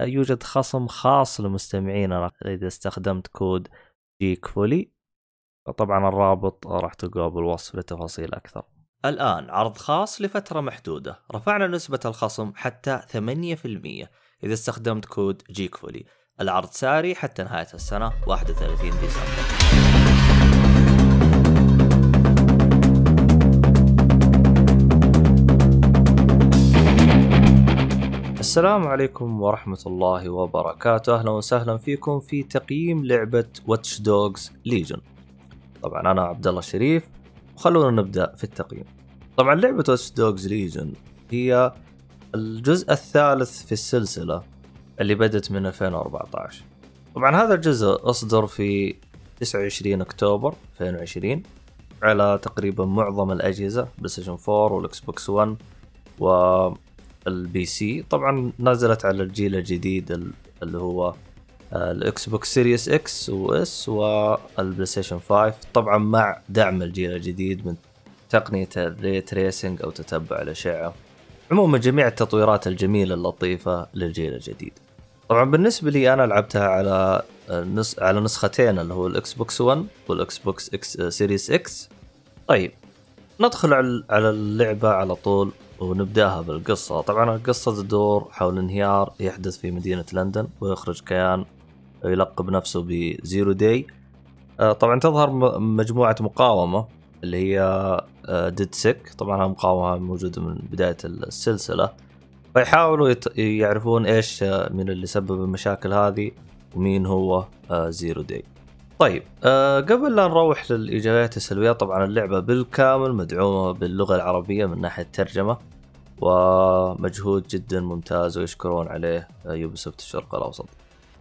يوجد خصم خاص لمستمعينا إذا استخدمت كود geekfully طبعا الرابط راح تلقاه بالوصف لتفاصيل أكثر. الآن عرض خاص لفترة محدودة. رفعنا نسبة الخصم حتى 8% إذا استخدمت كود geekfully العرض ساري حتى نهاية السنة 31 ديسمبر. السلام عليكم ورحمة الله وبركاته. أهلا وسهلا فيكم في تقييم لعبة Watch Dogs Legion طبعا أنا عبد الله الشريف وخلونا نبدأ في التقييم. طبعا لعبة Watch Dogs Legion هي الجزء الثالث في السلسلة اللي بدت من 2014 طبعا هذا الجزء أصدر في 29 أكتوبر 2020 على تقريبا معظم الأجهزة PlayStation 4 وال Xbox 1 و ال PC. طبعا نزلت على الجيل الجديد اللي هو ال Xbox Series X و S وال PlayStation 5 طبعا مع دعم الجيل الجديد من تقنية ال ray tracing أو تتبع الأشعة. عموما جميع التطويرات الجميلة اللطيفة للجيل الجديد. طبعا بالنسبة لي أنا لعبتها على نس... على نسختين اللي هو ال Xbox 1 وال Xbox X Series X. طيب ندخل على اللعبة على طول. ونبداها بالقصة. طبعا القصة تدور حول انهيار يحدث في مدينة لندن ويخرج كيان يلقب نفسه ب Zero Day. آه، طبعا تظهر مجموعة مقاومة اللي هي Dead آه، Sec. طبعا المقاومة موجودة من بداية السلسلة. فيحاولوا يعرفون إيش آه، من اللي سبب المشاكل هذه ومين هو Zero Day. طيب أه قبل لا نروح للإيجابيات السلبيات طبعا اللعبة بالكامل مدعومة باللغة العربية من ناحية الترجمة. ومجهود جدا ممتاز ويشكرون عليه Ubisoft الشرق الأوسط.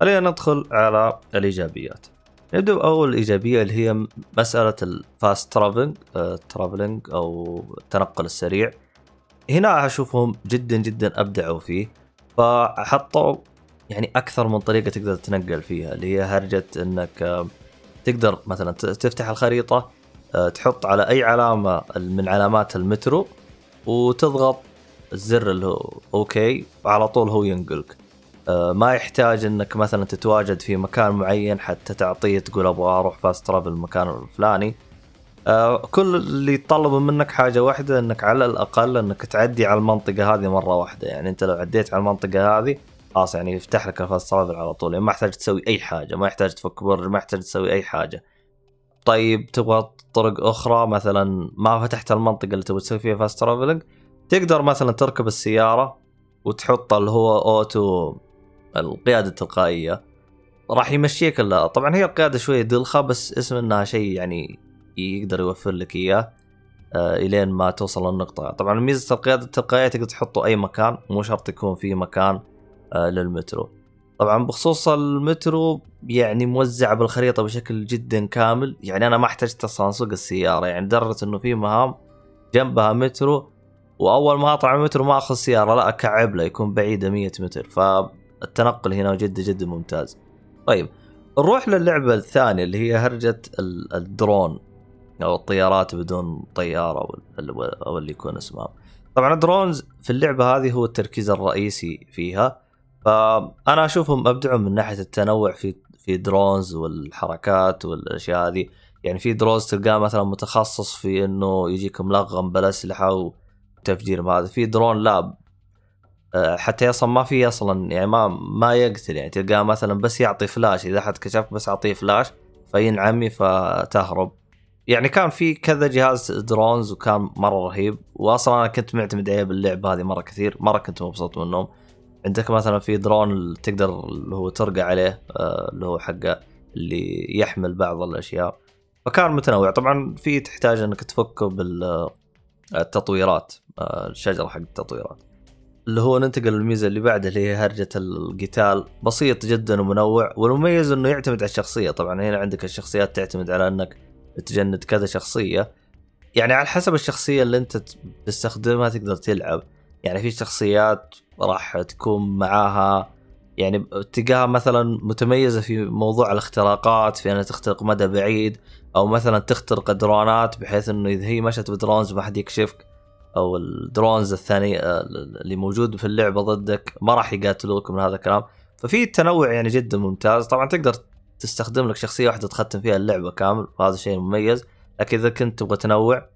خلينا ندخل على الإيجابيات. نبدأ بأول ايجابيه اللي هي مسألة ال fast travelling travelling أو التنقل السريع. هنا أشوفهم جدا جدا أبدعوا فيه فحطوا يعني أكثر من طريقة تقدر تتنقل فيها اللي هي هرجة إنك آه، تقدر مثلا تفتح الخريطة آه، تحط على أي علامة من علامات المترو وتضغط الزر اللي هو okay وعلى طول هو ينقلك. آه، ما يحتاج انك مثلا تتواجد في مكان معين حتى تعطيه تقول أبغى أروح fast travel المكان الفلاني. كل اللي يتطلب منك حاجة واحدة إنك على الأقل إنك تعدي على المنطقة هذه مرة واحدة. يعني أنت لو عديت على المنطقة هذه خلاص يعني يفتح لك ال fast travel على طول. يعني ما يحتاج تسوي أي حاجة ما يحتاج تفك برج ما يحتاج تسوي أي حاجة. طيب تبغى طرق أخرى؟ مثلا ما فتحت المنطقة اللي تبغى تسوي فيها fast travelling تقدر مثلا تركب السيارة وتحط اللي هو auto القيادة التلقائية راح يمشيك لا طبعا هي القيادة شوية دلخة بس اسم إنها شيء يعني يقدر يوفر لك إياه آه إلين ما توصل للنقطة. طبعا ميزة القيادة التلقائية تقدر تحطه أي مكان مو شرط يكون في مكان آه، للمترو. طبعا بخصوص المترو يعني موزع بالخريطة بشكل جدا كامل يعني أنا ما احتجت أصلا اسوق السيارة يعني لدرجة إنه في مهام جنبها مترو وأول ما اطلع المترو ما أخذ سيارة لا أكعب له يكون بعيده 100 متر فالتنقل هنا جدا جدا ممتاز. طيب نروح للعبة الثانية اللي هي هرجة الدرون أو الطيارات بدون طيارة أو اللي يكون اسمها. طبعا ال drones في اللعبة هذه هو التركيز الرئيسي فيها فأنا أشوفهم أبدعوا من ناحية التنوع في في drones والحركات والأشياء هذه يعني في drones تلقاه مثلا متخصص في إنه يجيك ملغم بالأسلحة وتفجير هذا في درون لا آه، حتى أصلا ما في أصلا يعني ما ما يقتل يعني تلقاه مثلا بس يعطي فلاش إذا حد كشف بس أعطيه فلاش فينعمي فتهرب. يعني كان في كذا جهاز درونز وكان مرة رهيب. واصلا أنا كنت معتمد عليه باللعبة هذه مرة كثير مرة كنت مبسوط منهم. عندك مثلا في درون تقدر اللي هو ترقى عليه آه، اللي هو حقه اللي يحمل بعض الأشياء. فكان متنوع. طبعا في تحتاج إنك تفكه بالتطويرات آه، الشجرة حق التطويرات. اللي هو ننتقل للميزة اللي بعدها اللي هي هرجة القتال. بسيط جدا ومنوع والمميز إنه يعتمد على الشخصية. طبعا هنا عندك الشخصيات تعتمد على إنك تجند كذا شخصية. يعني على حسب الشخصية اللي أنت تستخدمها تقدر تلعب. يعني في شخصيات راح تكون معاها يعني تلقاها مثلا متميزة في موضوع الاختراقات في إنها تخترق مدى بعيد. أو مثلا تخترق درونات بحيث إنه إذا هي مشت بدرونز ما حد يكشفك. أو الدرونز الثاني آه، اللي موجود في اللعبة ضدك ما راح يقاتلوك من هذا الكلام. ففي تنوع يعني جدا ممتاز. طبعا تقدر تستخدم لك شخصية واحدة تختم فيها اللعبة كامل وهذا شيء مميز. لكن إذا كنت تبغى تنوع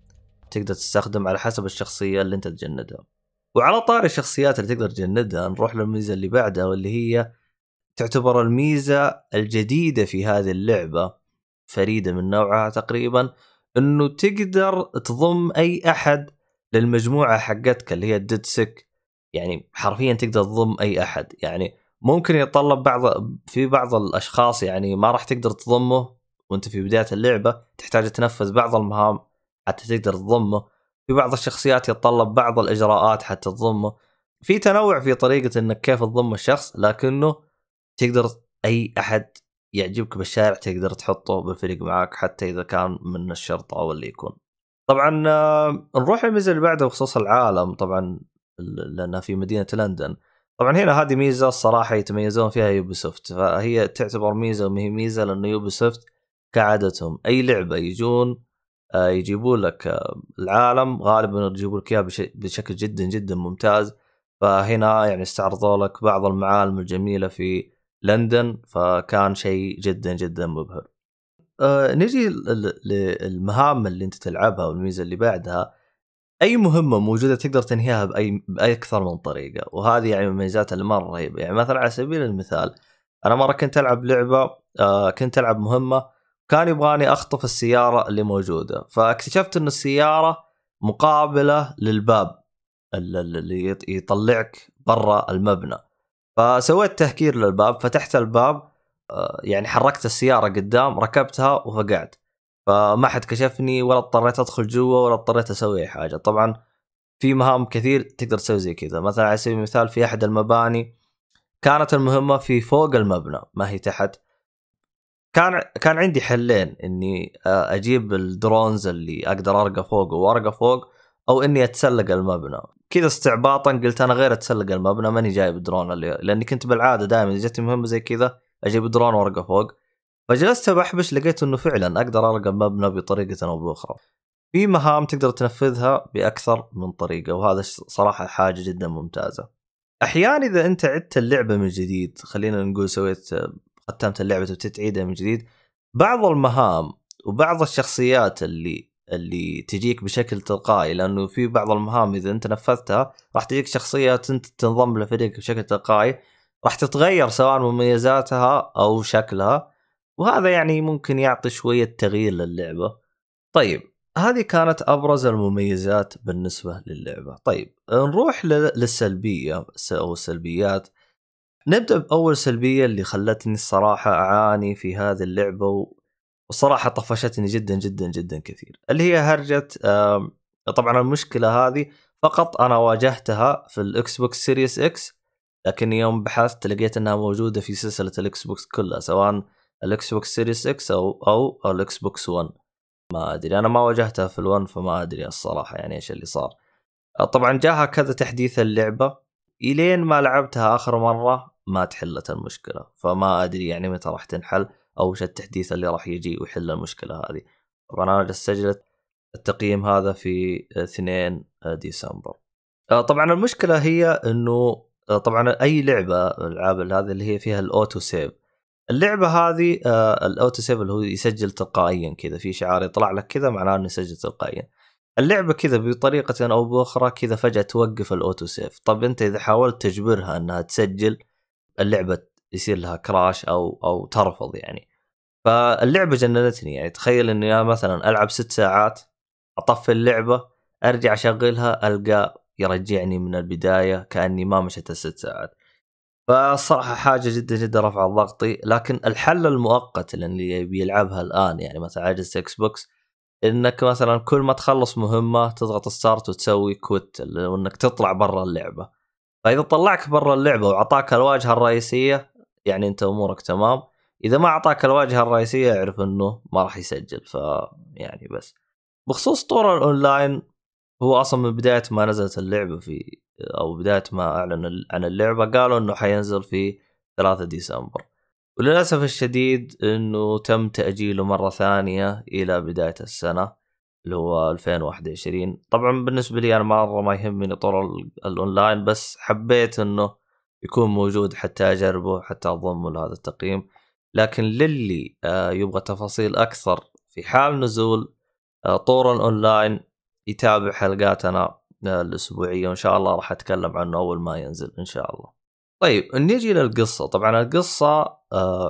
تقدر تستخدم على حسب الشخصية اللي أنت تجندها. وعلى طاري الشخصيات اللي تقدر تجندها نروح للميزة اللي بعدها واللي هي تعتبر الميزة الجديدة في هذه اللعبة. فريدة من نوعها تقريبا إنه تقدر تضم أي أحد للمجموعة حقتك اللي هي الديد سك يعني حرفيا تقدر تضم أي أحد. يعني ممكن يتطلب بعض في بعض الأشخاص يعني ما راح تقدر تضمه وأنت في بداية اللعبة تحتاج تنفذ بعض المهام حتى تقدر تضمه. في بعض الشخصيات يتطلب بعض الإجراءات حتى تضمه. في تنوع في طريقة إنك كيف تضم الشخص لكنه تقدر أي أحد يعجبك بالشارع تقدر تحطه بالفريق معك حتى إذا كان من الشرطة أو اللي يكون. طبعا آه، نروح للميزه اللي بعدها بخصوص العالم طبعا لأنها في مدينة لندن. طبعا هنا هذه ميزة الصراحة يتميزون فيها Ubisoft فهي تعتبر ميزة وما هي ميزة لأنه Ubisoft كعادتهم أي لعبة يجون آه، يجيبوا لك آه، العالم غالبا يجيبوا لك اياه بشكل جدا جدا ممتاز. فهنا يعني استعرضوا لك بعض المعالم الجميلة في لندن فكان شيء جدا جدا مبهر. أه نجي للمهام اللي أنت تلعبها والميزة اللي بعدها. أي مهمة موجودة تقدر تنهيها بأي بأي أكثر من طريقة وهذه يعني مميزاتها اللي مره رهيبة. يعني مثلا على سبيل المثال أنا مرة كنت ألعب لعبة أه كنت ألعب مهمة كان يبغاني أخطف السيارة اللي موجودة. فاكتشفت إن السيارة مقابلة للباب اللي يطلعك برا المبنى. فسويت تهكير للباب فتحت الباب آه، يعني حركت السيارة قدام ركبتها وفقعت. فما حد كشفني ولا اضطريت أدخل جوا ولا اضطريت أسوي أي حاجة. طبعا في مهام كثير تقدر تسوي زي كذا. مثلا على سبيل المثال في أحد المباني كانت المهمة في فوق المبنى ما هي تحت. كان كان عندي حلين إني آه، أجيب ال drones اللي أقدر أرقى فوق وأرقى فوق أو إني أتسلق المبنى. كذا استعباطا قلت أنا غير أتسلق المبنى ماني جايب الدرون اللي لأني كنت بالعادة دائما إذا جتني مهمة زي كذا أجيب الدرون وارقى فوق. فجلست بحبش لقيت إنه فعلا أقدر ارقى المبنى بطريقة أو بأخرى. في مهام تقدر تنفذها بأكثر من طريقة وهذا صراحة حاجة جدا ممتازة. أحيانا إذا أنت عدت اللعبة من جديد خلينا نقول سويت ختمت اللعبة وتتعيدها من جديد بعض المهام وبعض الشخصيات اللي اللي تجيك بشكل تلقائي لأنه في بعض المهام إذا أنت نفذتها راح تجيك شخصيه أنت تنضم لفريقك بشكل تلقائي راح تتغير سواء مميزاتها أو شكلها وهذا يعني ممكن يعطي شوية تغيير للعبة. طيب هذه كانت أبرز المميزات بالنسبة للعبة. طيب نروح للسلبية أو السلبيات. نبدأ بأول سلبية اللي خلتني الصراحة أعاني في هذه اللعبة والصراحه طفشتني جدا جدا جدا كثير. اللي هي هرجة طبعا المشكلة هذه فقط أنا واجهتها في ال Xbox Series X لكن يوم بحثت لقيت إنها موجودة في سلسلة ال Xbox كلها سواء ال Xbox Series X أو أو, أو ال Xbox 1 ما أدري أنا ما واجهتها في ال1 فما أدري الصراحة يعني إيش اللي صار. طبعا جاها كذا تحديث اللعبة إلين ما لعبتها آخر مرة ما تحلت المشكلة فما أدري يعني متى راح تنحل. أو وش التحديث اللي راح يجي ويحل المشكلة هذه. طبعا أنا سجلت التقييم هذا في 2 ديسمبر. آه، طبعا المشكلة هي إنه آه، طبعا أي لعبة الألعاب هذه اللي هي فيها ال auto save. اللعبة هذه آه، ال auto save اللي هو يسجل تلقائيا كذا في شعار يطلع لك كذا معناه إنه يسجل تلقائيا. اللعبة كذا بطريقة أو بأخرى كذا فجأة توقف ال auto save. طب أنت إذا حاولت تجبرها إنها تسجل اللعبة يصير لها crash أو أو ترفض يعني. فاللعبة جننتني يعني. تخيل إني أنا مثلا ألعب ست ساعات أطفي اللعبة أرجع أشغلها ألقى يرجعني من البداية كأني ما مشيت الست ساعات. فالصراحه حاجة جدا جدا رفعت ضغطي. لكن الحل المؤقت اللي بيلعبها الآن يعني مثلا ع جهاز إكس بوكس إنك مثلا كل ما تخلص مهمة تضغط start وتسوي quit وإنك تطلع برا اللعبة. فإذا طلعك برا اللعبة وأعطاك الواجهة الرئيسية يعني انت امورك تمام. اذا ما اعطاك الواجهة الرئيسية اعرف انه ما راح يسجل. ف يعني بس. بخصوص طور الاونلاين هو أصلا من بداية ما نزلت اللعبة في أو بداية ما اعلن عن اللعبة قالوا انه حينزل في 3 ديسمبر. وللأسف الشديد انه تم تأجيله مرة ثانية إلى بداية السنة اللي هو 2021 طبعا بالنسبة لي أنا مرة ما يهمني طور الاونلاين بس حبيت انه يكون موجود حتى أجربه حتى أضمه لهذا التقييم. لكن للي آه، يبغى تفاصيل أكثر في حال نزول آه، طور الاونلاين يتابع حلقاتنا آه، الأسبوعية وإن شاء الله راح أتكلم عنه أول ما ينزل إن شاء الله. طيب نيجي للقصه، طبعا القصة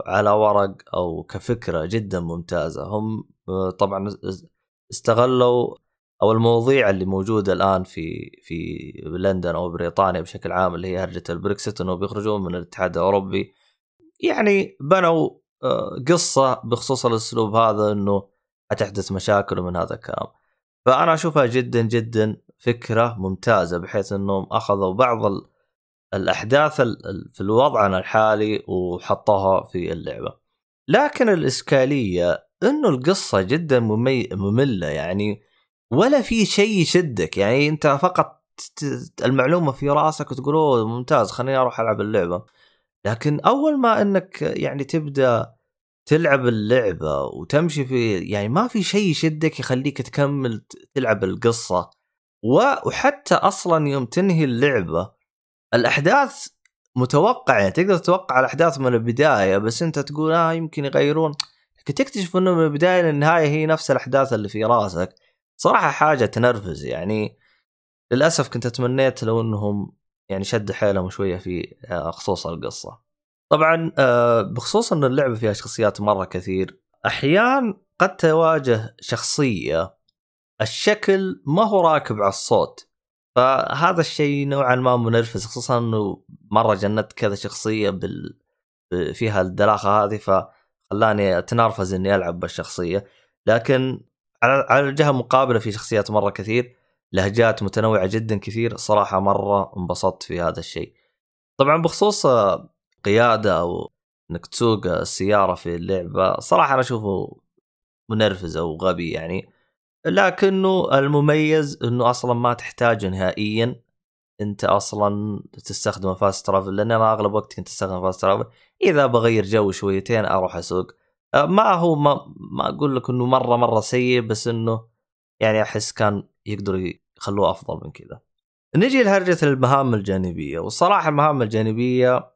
على ورق أو كفكرة جدا ممتازة، هم طبعا استغلوا أو المواضيع اللي موجودة الآن في في لندن أو بريطانيا بشكل عام اللي هي هرجة البريكسيت إنه بيخرجون من الاتحاد الأوروبي. يعني بنوا آه، قصة بخصوص الأسلوب هذا إنه حتحدث مشاكل من هذا الكلام. فأنا أشوفها جدا جدا فكرة ممتازة بحيث إنهم أخذوا بعض الأحداث في وضعنا الحالي وحطوها في اللعبة. لكن الإشكالية إنه القصة جدا. مملة. يعني ولا في شيء يشدك. يعني أنت فقط المعلومة في رأسك وتقول أوه ممتاز خليني أروح ألعب اللعبة. لكن أول ما إنك يعني تبدأ تلعب اللعبة وتمشي في يعني ما في شيء يشدك يخليك تكمل تلعب القصة. وحتى أصلا يوم تنهي اللعبة الأحداث متوقعة. يعني تقدر تتوقع الأحداث من البداية بس أنت تقول آه يمكن يغيرون. لكن تكتشف إنه من البداية للنهاية هي نفس الأحداث اللي في رأسك. صراحة حاجة تنرفز يعني للأسف كنت تمنيت لو إنهم يعني شد حيلهم شوية في آه، خصوص القصة. طبعا آه، بخصوص إن اللعبة فيها شخصيات مرة كثير احيان قد تواجه شخصية الشكل ما هو راكب على الصوت. فهذا الشيء نوعا ما منرفز خصوصا إنه مرة جندت كذا شخصية بال فيها الدلاخه هذه فخلاني أتنرفز إني ألعب بالشخصية. لكن على الجهه المقابله في شخصيات مرة كثير لهجات متنوعة جدا كثير صراحة مرة انبسطت في هذا الشيء. طبعا بخصوص قيادة أو إنك تسوق السيارة في اللعبة صراحة أنا أشوفه منرفز أو غبي يعني. لكنه المميز إنه أصلا ما تحتاجه نهائيا. أنت أصلا تستخدم fast travel لأن أنا أغلب وقت كنت استخدم fast travel إذا بغير جو شويتين أروح أسوق. ما هو ما, ما أقول لك إنه مرة مرة سيء بس إنه يعني أحس كان يقدروا يخلوه أفضل من كذا. نجي لهرجة المهام الجانبية. والصراحة المهام الجانبية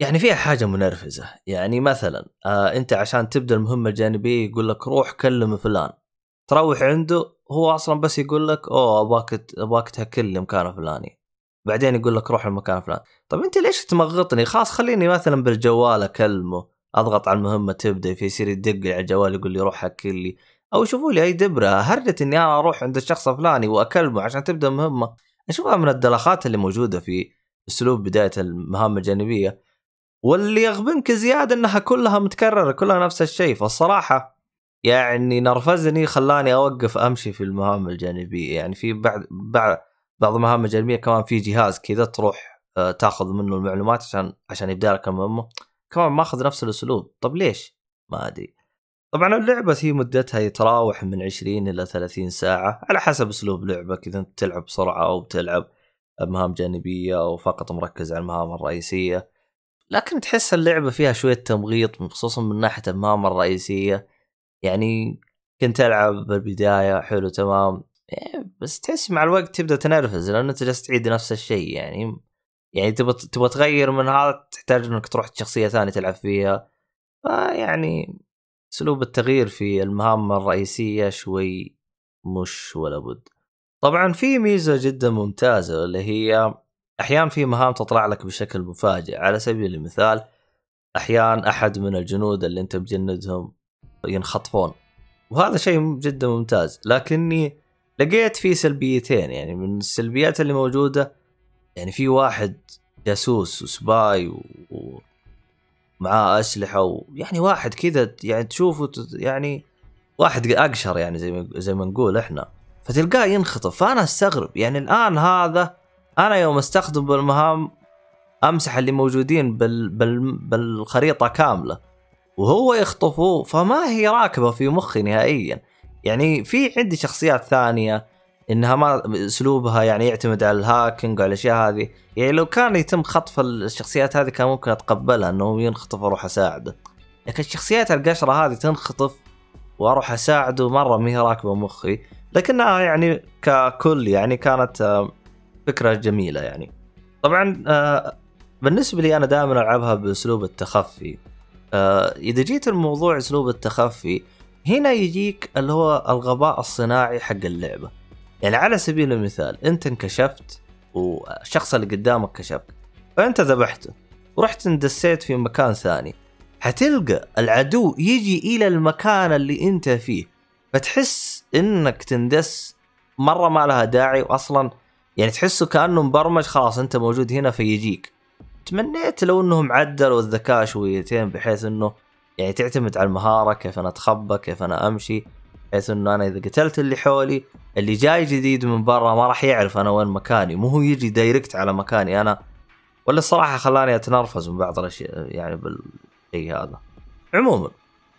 يعني فيها حاجة منرفزة. يعني مثلا آه أنت عشان تبدأ المهمة الجانبية يقول لك روح كلم فلان. تروح عنده هو أصلا بس يقول لك أوه ابغاك تهكل لي مكان فلاني. بعدين يقول لك روح المكان الفلاني طب أنت ليش تمغطني؟ خلاص خليني مثلا بالجوال أكلمه. أضغط على المهمة تبدأ في يصير يدق على الجوال يقول لي روح هكل لي. أو يشوفوا لي أي دبرة هرجة إني أنا أروح عند الشخص الفلاني وأكلمه عشان تبدأ مهمه أشوفها من الدلخات اللي موجودة في أسلوب بداية المهام الجانبية. واللي يغبنك زيادة إنها كلها متكررة كلها نفس الشيء. فالصراحة يعني نرفزني خلاني أوقف أمشي في المهام الجانبية. يعني في بعد بعد بعض المهام الجانبية كمان في جهاز كذا تروح آه، تاخذ منه المعلومات عشان عشان يبدأ لك المهمة. كمان ماخذ نفس الأسلوب. طب ليش؟ ما أدري. طبعا اللعبة هي مدتها يتراوح من 20 إلى 30 ساعة على حسب أسلوب لعبك إذا أنت تلعب بسرعة أو بتلعب مهام جانبية أو فقط مركز على المهام الرئيسية. لكن تحس اللعبة فيها شوية تمغيط خصوصا من ناحية المهام الرئيسية. يعني كنت ألعب بالبداية حلو تمام. إيه، بس تحس مع الوقت تبدأ تنرفز لأن أنت جالس تعيد نفس الشيء يعني يعني تبغى تبغى تغير من هذا تحتاج إنك تروح شخصية ثانية تلعب فيها. فيعني أسلوب التغيير في المهام الرئيسية شوي مش ولا بد. طبعا في ميزة جدا ممتازة اللي هي أحيانا في مهام تطلع لك بشكل مفاجئ. على سبيل المثال أحيانا أحد من الجنود اللي أنت مجندهم ينخطفون وهذا شيء جدا ممتاز. لكني لقيت فيه سلبيتين يعني من السلبيات اللي موجودة يعني في واحد جاسوس وسباي و... معاه أسلحة ويعني واحد كذا يعني تشوفه يعني واحد أقشر يعني زي ما زي ما نقول إحنا. فتلقاه ينخطف. فأنا أستغرب. يعني الآن هذا أنا يوم أستخدم بالمهام أمسح اللي موجودين بال بال بالخريطة كاملة. وهو يخطفوه. فما هي راكبة في مخي نهائيا. يعني في عندي شخصيات ثانية. إنها ما أسلوبها يعني يعتمد على الهاكينج وعلى الأشياء هذه. يعني لو كان يتم خطف الشخصيات هذه كان ممكن أتقبلها إنه ينخطف وأروح أساعده. لكن الشخصيات القشرة هذه تنخطف وأروح أساعده مرة ما هي راكبة مخي. لكنها يعني ككل يعني كانت آه، فكرة جميلة يعني. طبعا آه، بالنسبة لي أنا دائما ألعبها بأسلوب التخفي. آه، إذا جيت الموضوع أسلوب التخفي هنا يجيك اللي هو الغباء الصناعي حق اللعبة. يعني على سبيل المثال انت انكشفت والشخص اللي قدامك كشفك فانت ذبحته ورحت اندسيت في مكان ثاني حتلقى العدو يجي إلى المكان اللي انت فيه فتحس إنك تندس مرة ما لها داعي واصلا يعني تحسه كأنه مبرمج خلاص أنت موجود هنا فيجيك. تمنيت لو انهم عدلوا الذكاء شويتين بحيث إنه يعني تعتمد على المهارة كيف أنا أتخبى كيف أنا أمشي بحيث إنه أنا إذا قتلت اللي حولي اللي جاي جديد من برا ما راح يعرف أنا وين مكاني. مو هو يجي direct على مكاني أنا. ولا الصراحة خلاني أتنرفز من بعض الأشياء يعني بالشيء هذا. عموما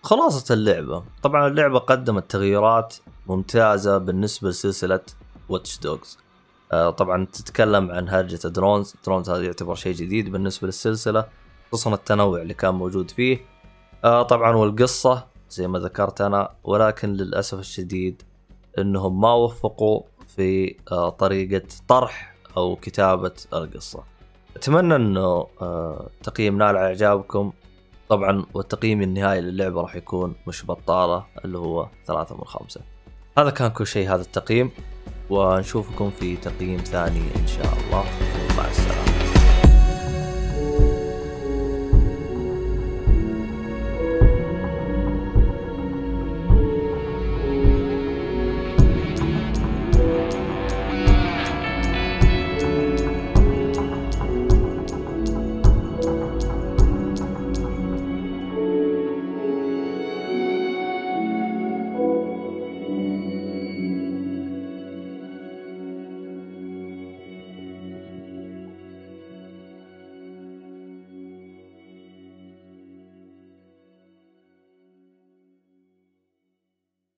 خلاصة اللعبة. طبعا اللعبة قدمت تغييرات ممتازة بالنسبة لسلسلة Watch Dogs آه طبعا تتكلم عن هرجة drones drones هذا يعتبر شيء جديد بالنسبة للسلسلة خصوصا التنوع اللي كان موجود فيه. آه طبعا والقصة زي ما ذكرت أنا ولكن للأسف الشديد إنهم ما وفقوا في آه، طريقة طرح أو كتابة القصة. أتمنى إنه آه، تقييم نال على إعجابكم طبعا والتقييم النهائي للعبة راح يكون مش بطالة اللي هو ثلاثة من خمسة. هذا كان كل شيء هذا التقييم ونشوفكم في تقييم ثاني إن شاء الله مع السلامة.